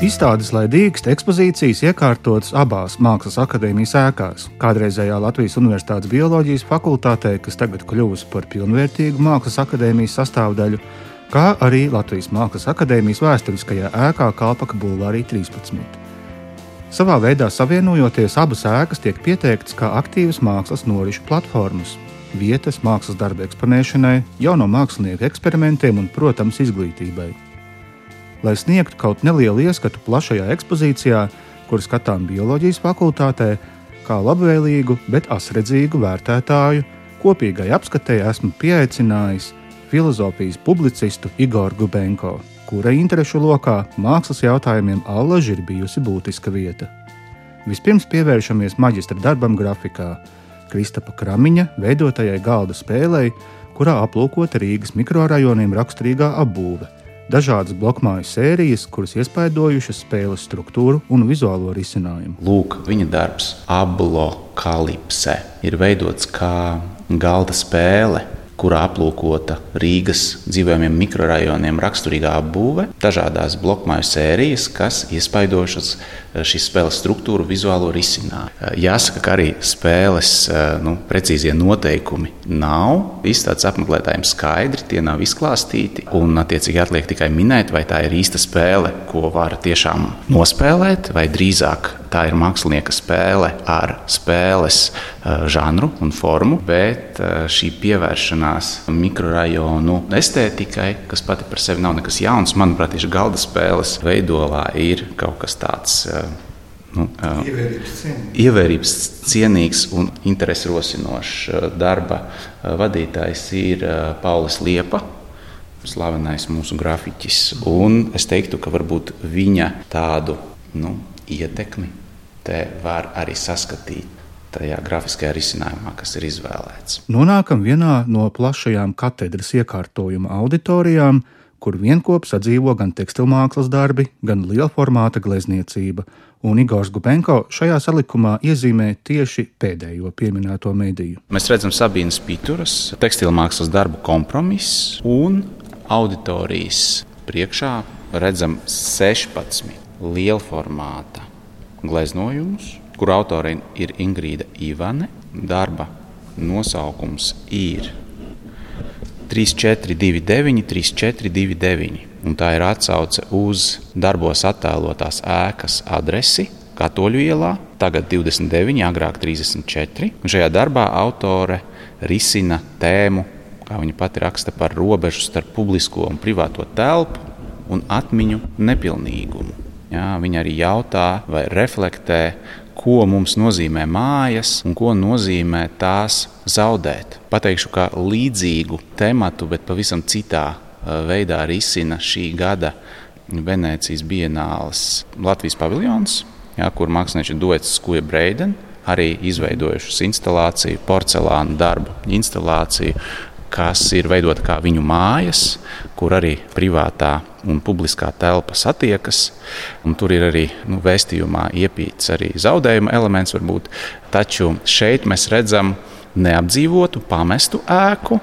Izstādes, lai dīkst ekspozīcijas iekārtotas abās Mākslas akadēmijas ēkās. Kādreizējā Latvijas Universitātes bioloģijas fakultātē, kas tagad kļuvusi par pilnvērtīgu Mākslas akadēmijas sastāvdaļu, kā arī Latvijas Mākslas akadēmijas vēsturiskajā ēkā Kalpaka Bulvārī 13. Savā veidā savienojoties, abas ēkas tiek pieteiktas kā aktīvas mākslas norišu platformas, vietas mākslas darbu eksponēšanai, jauno mākslinieku eksperimentiem un, protams, izglītībai lai sniegtu kaut nelielu ieskatu plašajā ekspozīcijā, kur skatām bioloģijas fakultātē, kā labvēlīgu, bet asredzīgu vērtētāju kopīgai apskatēji esmu pieaicinājis filozofijas publicistu Igoru Gubenko, kura interešu lokā mākslas jautājumiem allaži ir bijusi būtiska vieta. Vispirms pievēršamies maģistra darbam grafikā, Kristapa Kramiņa veidotajai galda spēlei, kurā aplūkota Rīgas mikrorajoniem raksturīgā apbūve dažādas blokmāju sērijas, kuras iespaidojušas spēles struktūru un vizuālo risinājumu. Lūk, viņa darbs, Ablokalipse, ir veidots kā galda spēle kurā aplūkota Rīgas dzīvojamiem mikrorajoniem raksturīgā apbūve, dažādas blokmāju sērijas, kas iespaidošas eh, šīs spēles struktūru, vizuālo risinājumu. Eh, jāsaka, ka arī spēles eh, nu, precīzie noteikumi nav izstādes apmeklētājiem skaidri, tie nav izklāstīti. Un, attiecīgi, atliek tikai minēt, vai tā ir īsta spēle, ko var tiešām nospēlēt, vai drīzāk tā ir mākslinieka spēle ar spēles žanru un formu, bet šī pievēršanās mikrorajonu estētikai, kas pati par sevi nav nekas jauns. Manuprāt, tieši galda spēles veidolā ir kaut kas tāds. Eh, nu, eh, ievērības, cienīgs. ievērības cienīgs un interesi rosinošs eh, darba vadītājs ir Paulis Liepa, slavenais mūsu grafiķis. Un es teiktu, ka varbūt viņa tādu nu, ietekmi te var arī saskatīt tajā grafiskajā risinājumā, kas ir izvēlēts. Nonākam vienā no plašajām katedras iekārtojuma auditorijām, kur vienopus sadzīvo gan tekstilmākslas darbi, gan liela formāta glezniecība. Un Igors Gubenko šajā salikumā iezīmē tieši pēdējo pieminēto mediju. Mēs redzam Sabīnas Pituras tekstilmākslas darbu kompromisu un auditorijas priekšā redzam 16 liela formāta gleznojumus, kur autore ir Ingrīda Ivane. Darba nosaukums ir 3429, 3429. Un tā ir atsauce uz darbos attēlotās ēkas adresi Katoļu ielā, tagad 29, agrāk 34. Un šajā darbā autore risina tēmu, kā viņa pati raksta, par robežu starp publisko un privāto telpu un atmiņu nepilnīgumu. Jā, viņa arī jautā vai reflektē ko mums nozīmē mājas un ko nozīmē tās zaudēt. Pateikšu, ka līdzīgu tematu, bet pavisam citā veidā risina šī gada Venecijas Bienāles Latvijas paviljons, jā, kur mākslinieci duets Skuja Breiden arī izveidojušas instalāciju, porcelāna darbu instalāciju, kas ir veidota kā viņu mājas, kur arī privātā un publiskā telpa satiekas. Tur ir arī nu, vēstījumā iepīts arī zaudējuma elements, varbūt. taču šeit mēs redzam neapdzīvotu, pamestu ēku,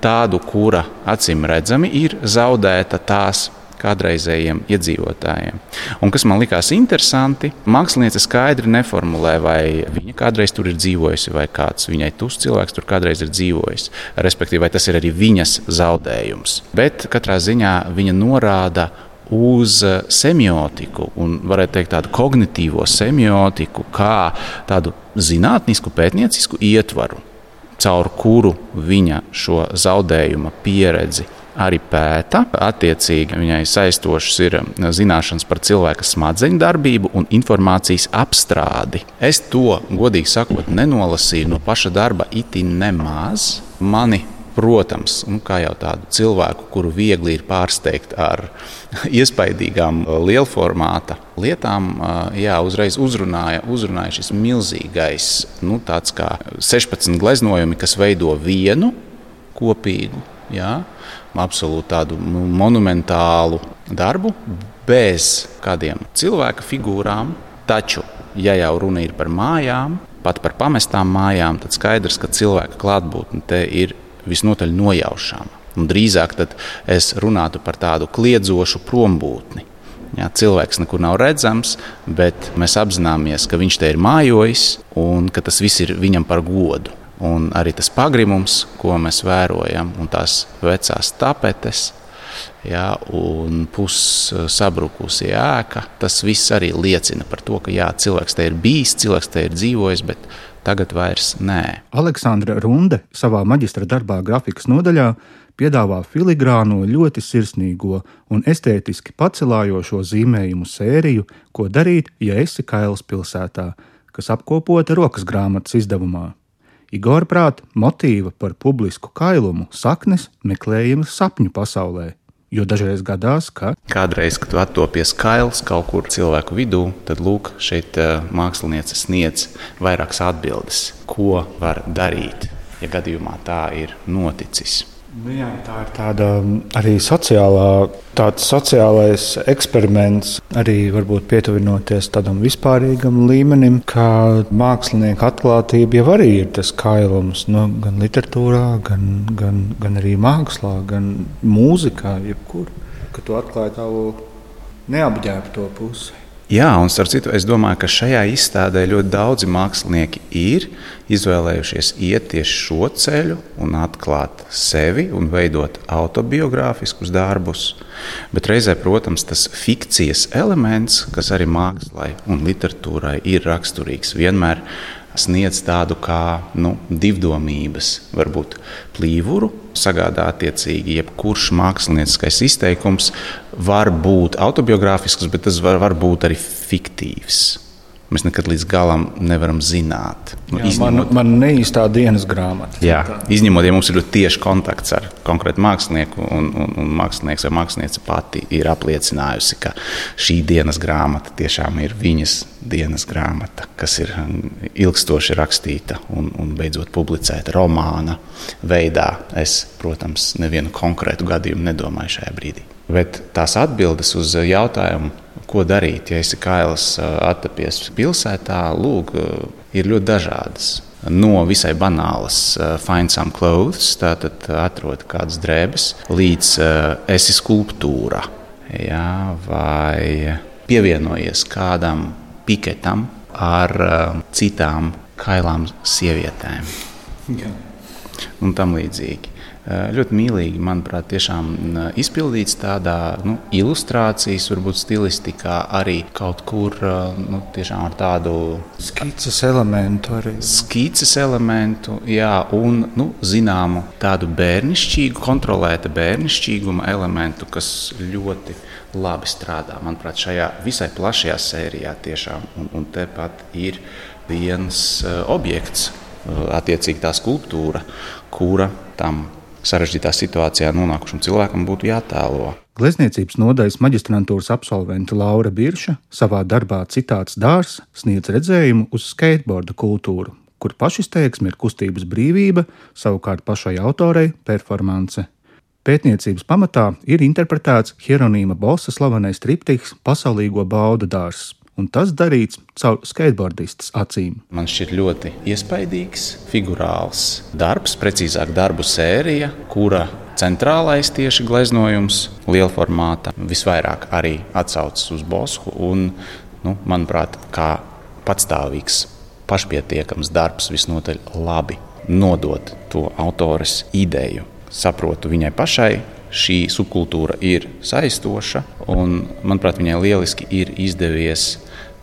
tādu, kura acīm redzami ir zaudēta tās kādreizējiem iedzīvotājiem. Un kas man likās interesanti, mākslinieca skaidri neformulē, vai viņa kādreiz tur ir dzīvojusi, vai kāds viņai tus cilvēks tur kādreiz ir dzīvojis. Respektīvi, vai tas ir arī viņas zaudējums. Bet katrā ziņā viņa norāda uz semiotiku, un varētu teikt tādu kognitīvo semiotiku, kā tādu zinātnisku, pētniecisku ietvaru, caur kuru viņa šo zaudējuma pieredzi arī pēta. Attiecīgi viņai saistošas ir um, zināšanas par cilvēka smadzeņu darbību un informācijas apstrādi. Es to, godīgi sakot, nenolasīju no paša darba itin nemaz. Mani Protams, nu, kā jau tādu cilvēku, kuru viegli ir pārsteigt ar iespaidīgām uh, lielformāta lietām, uh, jā, uzreiz uzrunāja, uzrunāja šis milzīgais, nu, tāds kā 16 gleznojumi, kas veido vienu kopīgu. Jā, absolūti tādu nu, monumentālu darbu, bez kādiem cilvēka figūrām. Taču, ja jau runa ir par mājām, pat par pamestām mājām, tad skaidrs, ka cilvēka klātbūtne te ir visnotaļ nojaušama. Un drīzāk es runātu par tādu kliedzošu prombūtni. Jā, cilvēks nekur nav redzams, bet mēs apzināmies, ka viņš te ir mājojis un ka tas viss ir viņam par godu. Un arī tas pagrimums, ko mēs vērojam, un tās vecās tapetes, jā, un pussabrukusi ēka, tas viss arī liecina par to, ka jā, cilvēks te ir bijis, cilvēks te ir dzīvojis, bet tagad vairs nē. Aleksandra Runde savā maģistra darbā grafikas nodaļā piedāvā filigrāno ļoti sirsnīgo un estētiski pacelājošo zīmējumu sēriju, ko darīt, ja esi Kailas pilsētā, kas apkopota rokas grāmatas izdevumā. Igor prāt, motīva par publisku kailumu saknes meklējamas sapņu pasaulē. Jo dažreiz gadās, ka kādreiz, kad attopies kails kaut kur cilvēku vidū, tad lūk, šeit uh, māksliniece sniedz vairākas atbildes, ko var darīt, ja gadījumā tā ir noticis. Nu jā, tā ir tāda um, arī sociālā, tāds sociālais eksperiments, arī varbūt pietuvinoties tādam vispārīgam līmenim, kā mākslinieka atklātība jau arī ir tas kailums nu, gan literatūrā, gan, gan, gan arī mākslā, gan mūzikā, jebkur, ka tu atklāji tavu neapģērbto pusi. Jā, un starp citu, es domāju, ka šajā izstādē ļoti daudzi mākslinieki ir izvēlējušies iet tieši šo ceļu un atklāt sevi un veidot autobiogrāfiskus darbus. Bet reizē, protams, tas fikcijas elements, kas arī mākslā un literatūrai ir raksturīgs, vienmēr sniedz tādu kā nu, divdomības, varbūt plīvuru, sagādā attiecīgi jebkurš mākslinieckais izteikums. Var būt autobiogrāfisks, bet tas var, var būt arī fiktīvs mēs nekad līdz galam nevaram zināt. Nu, jā, izņemot, man, man neīstā dienas grāmata. Jā, izņemot, ja mums ir ļoti tieši kontakts ar konkrētu mākslinieku, un, un, un mākslinieks vai mākslinieca pati ir apliecinājusi, ka šī dienas grāmata tiešām ir viņas dienas grāmata, kas ir ilgstoši rakstīta un, un beidzot publicēta romāna veidā. Es, protams, nevienu konkrētu gadījumu nedomāju šajā brīdī. Bet tās atbildes uz jautājumu, ko darīt, ja esi kailis attapies pilsētā, lūk, ir ļoti dažādas. No visai banālas, uh, find some clothes, tātad atrod kādas drēbes, līdz uh, esi skulptūra, jā, vai pievienojies kādam piketam ar uh, citām kailām sievietēm. Jā. Un tam līdzīgi. Eh, ļoti mīlīgi, manuprāt, tiešām izpildīts tādā nu, ilustrācijas, varbūt stilistikā, arī kaut kur eh, nu, ar tādu skices elementu. Arī. Skices elementu, jā, un nu, zināmu tādu bērnišķīgu, kontrolēta bērnišķīguma elementu, kas ļoti labi strādā. Manuprāt, šajā visai plašajā sērijā tiešām, un, un tepat ir viens objekts, attiecīgi tā skulptūra, kura tam sarežģītā situācijā nonākušam cilvēkam būtu jātēlo. Glezniecības nodaļas maģistrantūras absolvente Laura Birša savā darbā Citāts dārs sniedz redzējumu uz skateboardu kultūru, kur pašizteiksme ir kustības brīvība, savukārt pašai autorei - performance. Pētniecības pamatā ir interpretēts Hieronīma Bosa slavenais triptiks Pasaulīgo baudu dārzs, un tas darīts caur skateboardistas acīm. Man šķiet ļoti iespaidīgs, figurāls darbs, precīzāk, darbu sērija, kura centrālais tieši gleznojums, liela formāta, visvairāk arī atsaucas uz Bosku. Un, nu, manuprāt, kā patstāvīgs, pašpietiekams darbs, visnotaļ labi nodot to autores ideju. Saprotu viņai pašai, šī subkultūra ir saistoša, un, manuprāt, viņai lieliski ir izdevies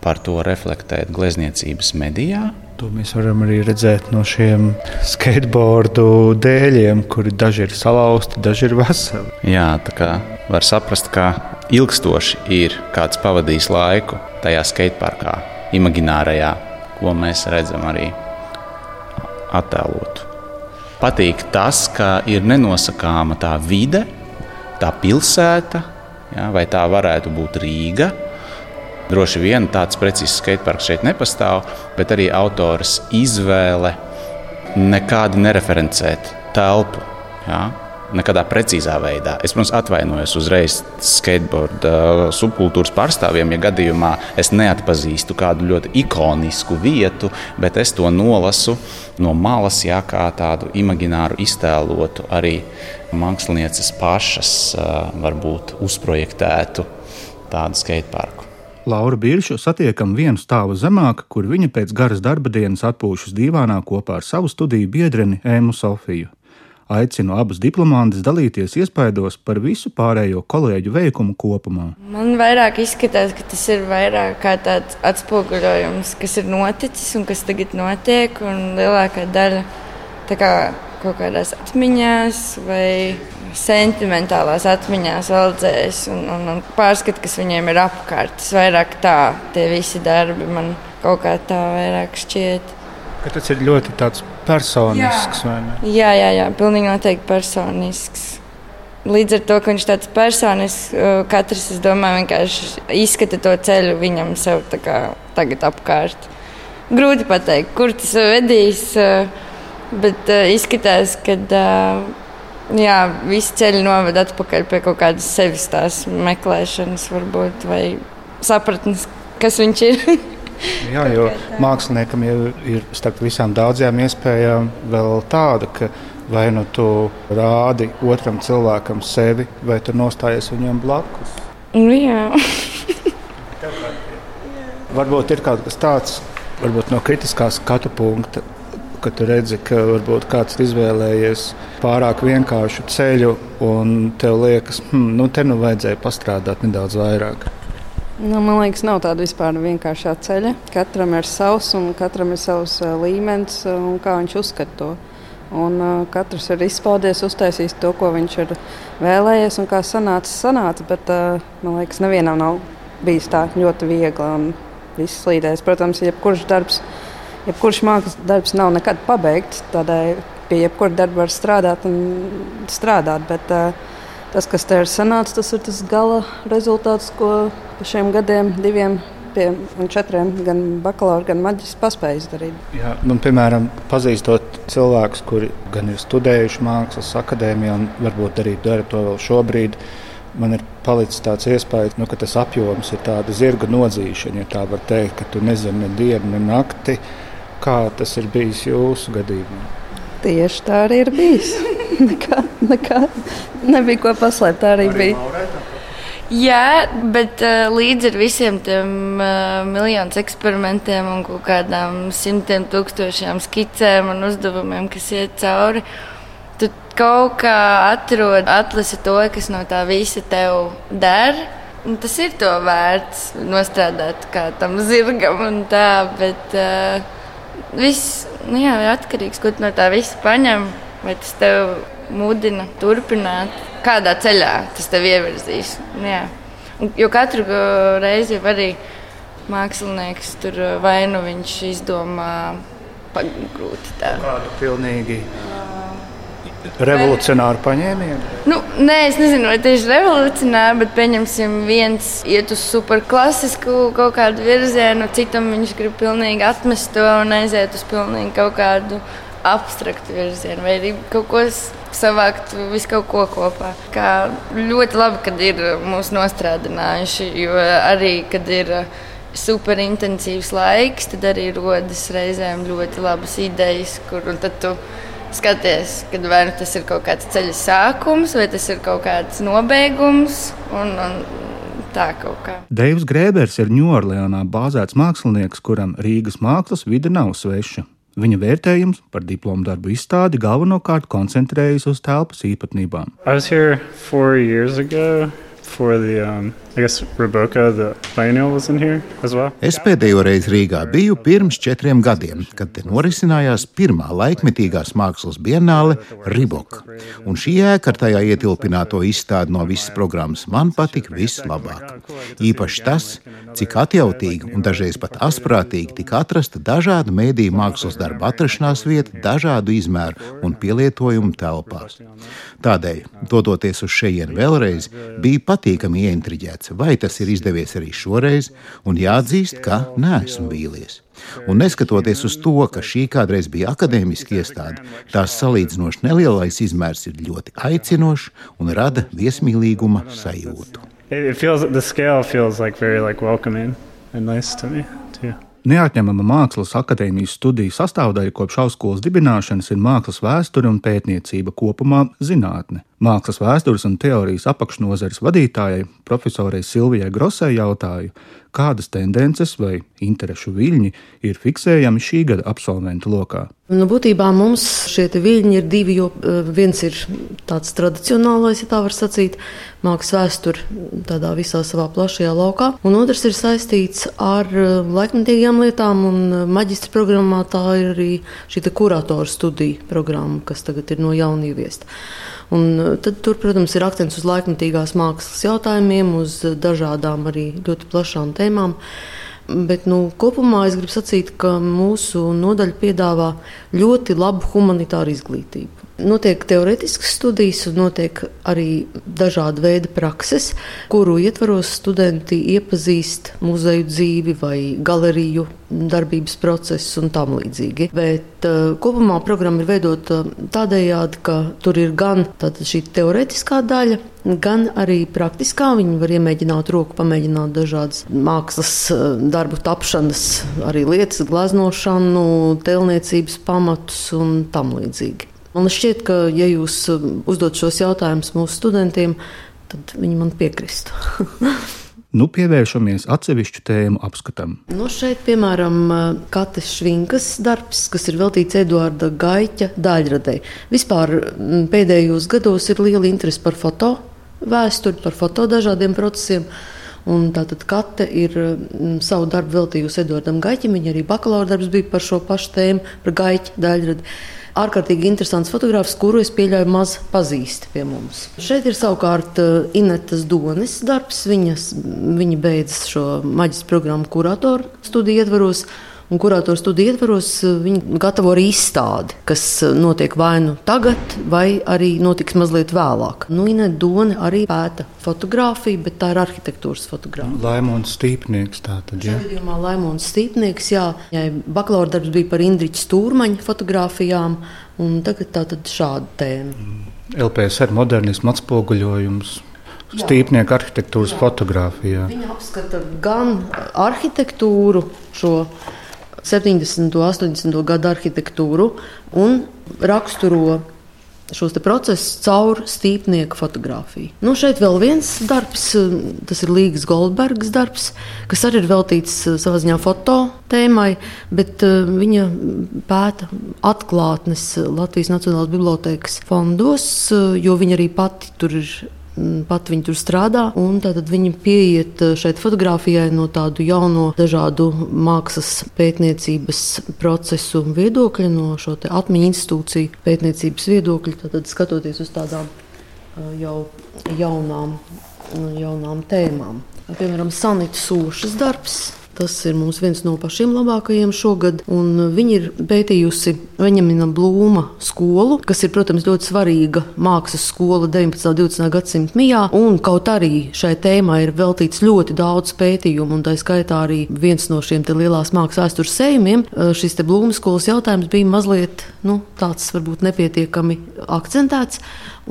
par to reflektēt glezniecības medijā. To mēs varam arī redzēt no šiem skateboardu dēļiem, kuri daži ir salauzti, daži ir veseli. Jā, tā kā var saprast, ka ilgstoši ir kāds pavadījis laiku tajā skateparkā, imaginārajā, ko mēs redzam arī attēlotu. Patīk tas, ka ir nenosakāma tā vide, tā pilsēta, ja, vai tā varētu būt Rīga Droši vien tāds precīzs skateparks šeit nepastāv, bet arī autors izvēle nekādi nereferencēt telpu. Ja? Nekādā precīzā veidā. Es, protams, atvainojos uzreiz skateboard uh, subkultūras pārstāvjiem, ja gadījumā es neatpazīstu kādu ļoti ikonisku vietu, bet es to nolasu no malas, jā, kā tādu imagināru iztēlotu arī mākslinieces pašas, uh, varbūt uzprojektētu tādu skateparku. Laura Biršu satiekam vienu stāvu zemāk, kur viņa pēc garas darba dienas atpūšas divānā kopā ar savu studiju biedreni Ēmu Sofiju. Aicinu abus diplomantus dalīties iespaidos par visu pārējo kolēģu veikumu kopumā. Man vairāk izskatās, ka tas ir vairāk kā tāds atspoguļojums, kas ir noticis un kas tagad notiek. Lielākā daļa kā kaut kādās atmiņās vai sentimentālās atmiņās valdzēs un, un, un pārskat, kas viņiem ir apkārt. Tas vairāk tā, tie visi darbi man kaut kā tā vairāk šķiet. Ka tas ir ļoti personisks. Jā. jā, jā, jā, pilnīgi noteikti personisks. Līdz ar to, ka viņš tāds personisks, katrs, es domāju, vienkārši izskata to ceļu viņam sev kā, tagad apkārt. Grūti pateikt, kur tas vedīs, bet izskatās, ka jā, visi ceļi noved atpakaļ pie kaut kādas sevis tās meklēšanas, varbūt, vai sapratnes, kas viņš ir. Jā, jo māksliniekam jau ir starp visām daudzajām iespējām vēl tāda, ka vai nu tu rādi otram cilvēkam sevi, vai tu nostājies viņam blakus. Nu, jā. varbūt ir kaut kas tāds, varbūt no kritiskā skatu punkta, ka tu redzi, ka varbūt kāds ir izvēlējies pārāk vienkāršu ceļu, un tev liekas, hmm, nu te nu vajadzēja pastrādāt nedaudz vairāk. Nu, man liekas, nav tāda vispār vienkāršā ceļa. Katram ir savs, un katram ir savs uh, līmenis, un kā viņš uzskata to. Un, uh, katrs ir izpaudies, uztaisījis to, ko viņš ir vēlējies, un kā sanāca, sanāca. Bet uh, man liekas, nevienam nav bijis tā ļoti viegli un viss slīdēs. Protams, jebkurš darbs, jebkurš mākslas darbs nav nekad pabeigts. Tādēļ pie jebkura darba var strādāt un strādāt. Bet, uh, tas, kas te ir sanācis, tas ir tas gala rezultāts, ko pa šiem gadiem, diviem pie četriem, gan bakalaura, gan maģis paspējis darīt. Jā, man, piemēram, pazīstot cilvēkus, kuri gan ir studējuši mākslas akadēmijā, un varbūt arī dara to vēl šobrīd. Man ir palicis tāds iespējas, nu, ka tas apjoms ir tāds zirga nodzīšana, ja tā var teikt, ka tu nezini ne dienu, ne nakti. Kā tas ir bijis jūsu gadījumā? Tieši tā arī ir bijis. nekā, nekā nebija ko paslēpt. Tā arī, arī bija. Maurētā? Jā, bet uh, līdz ar visiem tiem uh, miljoniem eksperimentiem un kaut kādām simtiem tūkstošiem skicēm un uzdevumiem, kas iet cauri, tu kaut kā atrod atlasi to, kas no tā visa tev der. Un tas ir to vērts, nostrādāt kā tam zirgam un tā, bet uh, viss nu jā, ir atkarīgs, ko no tā visa paņem. Vai tas tev mudina turpināt, kādā ceļā tas tev ievirzīs? Nu, jā. jo katru reizi jau arī mākslinieks tur vai nu viņš izdomā pagrūti tā. Kādu pilnīgi revolucionāru paņēmienu? Nu, nē, es nezinu, vai tieši revolucionāri, bet pieņemsim, viens iet uz superklasisku kaut kādu virzienu, citam viņš grib pilnīgi atmest to un aiziet uz pilnīgi kaut kādu abstraktu virzienu, vai arī kaut ko savākt visu kaut ko kopā. Kā ļoti labi, kad ir mūsu nostrādinājuši, jo arī, kad ir superintensīvs laiks, tad arī rodas reizēm ļoti labas idejas, kur tad tu skaties, kad vai nu tas ir kaut kāds ceļa sākums, vai tas ir kaut kāds nobeigums. Un, un, Deivs Grēbers ir Ņūorleānā bāzēts mākslinieks, kuram Rīgas mākslas vide nav sveša. Viņa vērtējums par diplomu darbu izstādi galvenokārt koncentrējas uz telpas īpatnībām. The um. Es pēdējo reizi Rīgā biju pirms četriem gadiem, kad te norisinājās pirmā laikmetīgās mākslas bienāle Riboka. Un šī ēka ar tajā ietilpināto izstādi no visas programmas man patika vislabāk. Īpaši tas, cik atjautīgi un dažreiz pat asprātīgi tika atrasta dažādu mēdīju mākslas darbu atrašanās vieta dažādu izmēru un pielietojumu telpās. Tādēļ, dodoties uz šejienu vēlreiz, bija patīkami ieintriģēts pēc, vai tas ir izdevies arī šoreiz, un jāatzīst, ka neesmu vīlies. Un neskatoties uz to, ka šī kādreiz bija akadēmiska iestāde, tās salīdzinoši nelielais izmērs ir ļoti aicinošs un rada viesmīlīguma sajūtu. It feels, the scale feels like very like welcoming and nice to me too. Neatņemama Mākslas akadēmijas studiju sastāvdaļa kopš augstskolas dibināšanas ir mākslas vēsture un pētniecība kopumā - zinātne. Mākslas vēstures un teorijas apakšnozares vadītājai, profesorai Silvijai Grosai jautāju, kādas tendences vai interešu viļņi ir fiksējami šī gada absolventu lokā. Nu, būtībā mums šie viļņi ir divi. Jo, uh, viens ir tāds tradicionālais, ja tā var sacīt, mākslas vēsture tādā visā savā plašajā laukā, un otrs ir saistīts ar uh, laikmatīgām lietām. Uh, maģistra programmā tā ir arī šī kuratora studija programma, kas tagad ir no jauna ieviesta. Un uh, tad, tur, protams, ir akcents uz laikmatīgās mākslas jautājumiem, uz dažādām arī ļoti plašām tēmām. Bet nu, kopumā es gribu sacīt, ka mūsu nodaļa piedāvā ļoti labu humanitāru izglītību. Notiek teorētiskas studijas, un notiek arī dažāda veida prakses, kuru ietvaros studenti iepazīst muzeju dzīvi vai galeriju darbības procesu un tam līdzīgi. Bet uh, kopumā programma ir veidota tādējādi, ka tur ir gan šī teorētiskā daļa, gan arī praktiskā. Viņi var iemēģināt roku, pamēģināt dažādas mākslas uh, darbu tapšanas, arī lietas, gleznošanu, telniecības pamatus un tam līdzīgi. Man šķiet, ka, ja jūs um, uzdot šos jautājumus mūsu studentiem, tad viņi man piekristu. Nu, pievēršamies atsevišķu tēmu apskatam. Nu, šeit, piemēram, Katas Švinkas darbs, kas ir veltīts Eduarda Gaita daļradei. Vispār pēdējos gados ir liela interese par foto vēsturi, par foto dažādiem procesiem. Un tātad Kate ir savu darbu veltījusi Eduardam Gaitam. Viņa arī bakalaura darbs bija par šo pašu tēmu, par Gaita daļradi ārkārtīgi interesants fotogrāfs, kuru es pieļauju maz pazīst pie mums. Šeit ir savukārt eh, Inetas Donis darbs. Viņas, viņa beidzas šo maģistra programmu kuratoru studiju ietvaros. Un kuratoru studiju ietvaros eh, viņi gatavo arī izstādi, kas eh, notiek vai nu tagad, vai arī notiks mazliet vēlāk. Nu, Ine Dona arī pēta fotografiju, bet tā ir arhitektūras fotografija. Laimons Stīpnieks tātad, jā. Šajā Laimons Stīpnieks, jā. jā bakalaura darbs bija par Indriča Stūrmaņa fotografijām, un tagad tātad šāda tēma. Mm. LPSR modernismu atspoguļojums. Stīpnieka arhitektūras fotografijā. Viņa apskata gan arhitektūru, šo 70. un 80. gadu arhitektūru un raksturo šos procesus caur stīpnieku fotografiju. Nu, šeit vēl viens darbs, tas ir Līgas Goldbergs darbs, kas arī ir veltīts eh, savā ziņā foto tēmai, bet uh, viņa pēta atklātnes Latvijas Nacionālās bibliotēkas fondos, uh, jo viņa arī pati tur ir pat viņi tur strādā. Tad viņi pieiet eh, šeit fotografijai no tādu jaunu, dažādu mākslas pētniecības procesu viedokļa, no šo atmiņu institūciju pētniecības viedokļa. Tad skatoties uz tādām eh, jau jaunām, jaunām tēmām. Piemēram, Sanita Sūšas darbs Tas ir mums viens no pašiem labākajiem šogad. Viņa ir pētījusi Veņamina Blūma skolu, kas ir, protams, ļoti svarīga mākslas skola 19. un 20. gadsimta mijā. Un kaut arī šai tēmai ir veltīts ļoti daudz pētījumu, un tā skaitā arī viens no šiem lielās mākslas vēstures sējumiem. Šis Blūma skolas jautājums bija mazliet nu, tāds, varbūt nepietiekami akcentēts,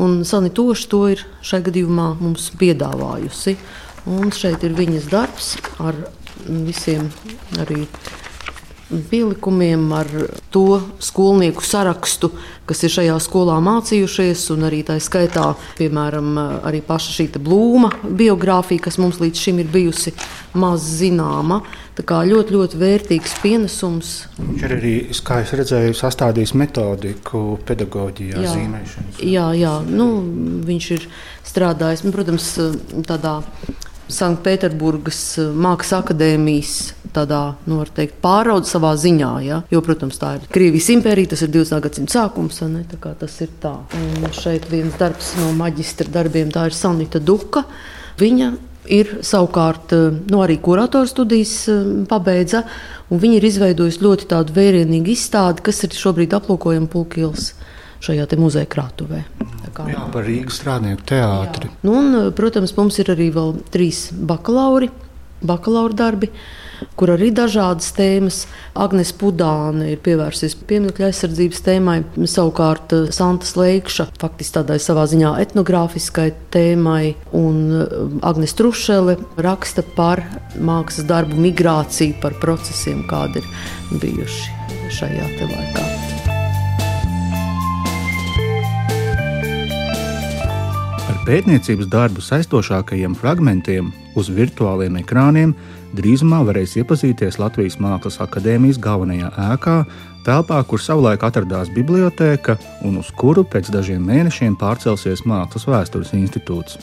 un Sanitoša to ir šai gadījumā mums piedāvājusi. Un šeit ir viņas darbs ar visiem arī pielikumiem, ar to skolnieku sarakstu, kas ir šajā skolā mācījušies, un arī tā skaitā, piemēram, arī paša šī blūma biogrāfija, kas mums līdz šim ir bijusi maz zināma. Tā kā ļoti, ļoti vērtīgs pienesums. Viņš ir arī, kā es redzēju, sastādījis metodiku pedagoģijā, jā, zīmēšanas. Jā, jā nu, viņš ir strādājis, nu, protams, tādā Sanktpēterburgas eh, Mākslas akadēmijas tādā, nu, teikt, pāraudzē savā ziņā. Ja? Jo, protams, tā ir Krievijas impērija, tas ir 20. gadsimta sākums, ne? tas ir tā. Un šeit viens darbs no maģistra darbiem, tā ir Sanita Duka. Viņa ir savukārt eh, nu, arī kuratora studijas eh, pabeidza, un viņa ir izveidojusi ļoti vērienīgu izstādi, kas ir šobrīd aplūkojama Pulkils šajā muzeja krātuvē. Kā, Jā, par Rīgas strādnieku teātri. Nu, un, protams, mums ir arī vēl trīs bakalauri, bakalaura darbi kur arī dažādas tēmas. Agnēs Pudāne ir pievērsies pieminiektu aizsardzības tēmai, savukārt eh, Santa Leikša faktiski tādai savā ziņā etnogrāfiskai tēmai, un eh, Agnēs Trušele raksta par mākslas darbu migrāciju, par procesiem, kādi ir bijuši šajā laikā. Pētniecības darbu saistošākajiem fragmentiem uz virtuāliem ekrāniem drīzumā varēs iepazīties Latvijas Mākslas akadēmijas galvenajā ēkā, telpā, kur savulaik atradās biblioteka un uz kuru pēc dažiem mēnešiem pārcelsies Mākslas vēstures institūts.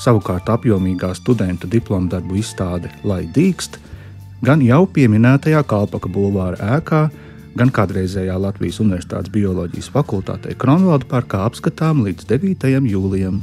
Savukārt apjomīgā studentu diplomu darbu izstāde Lai dīkst, gan jau pieminētajā Kalpaka bulvāra ēkā, gan kādreizējā Latvijas Universitātes bioloģijas fakultātē Kronvalda parkā apskatām līdz 9. jūlijam.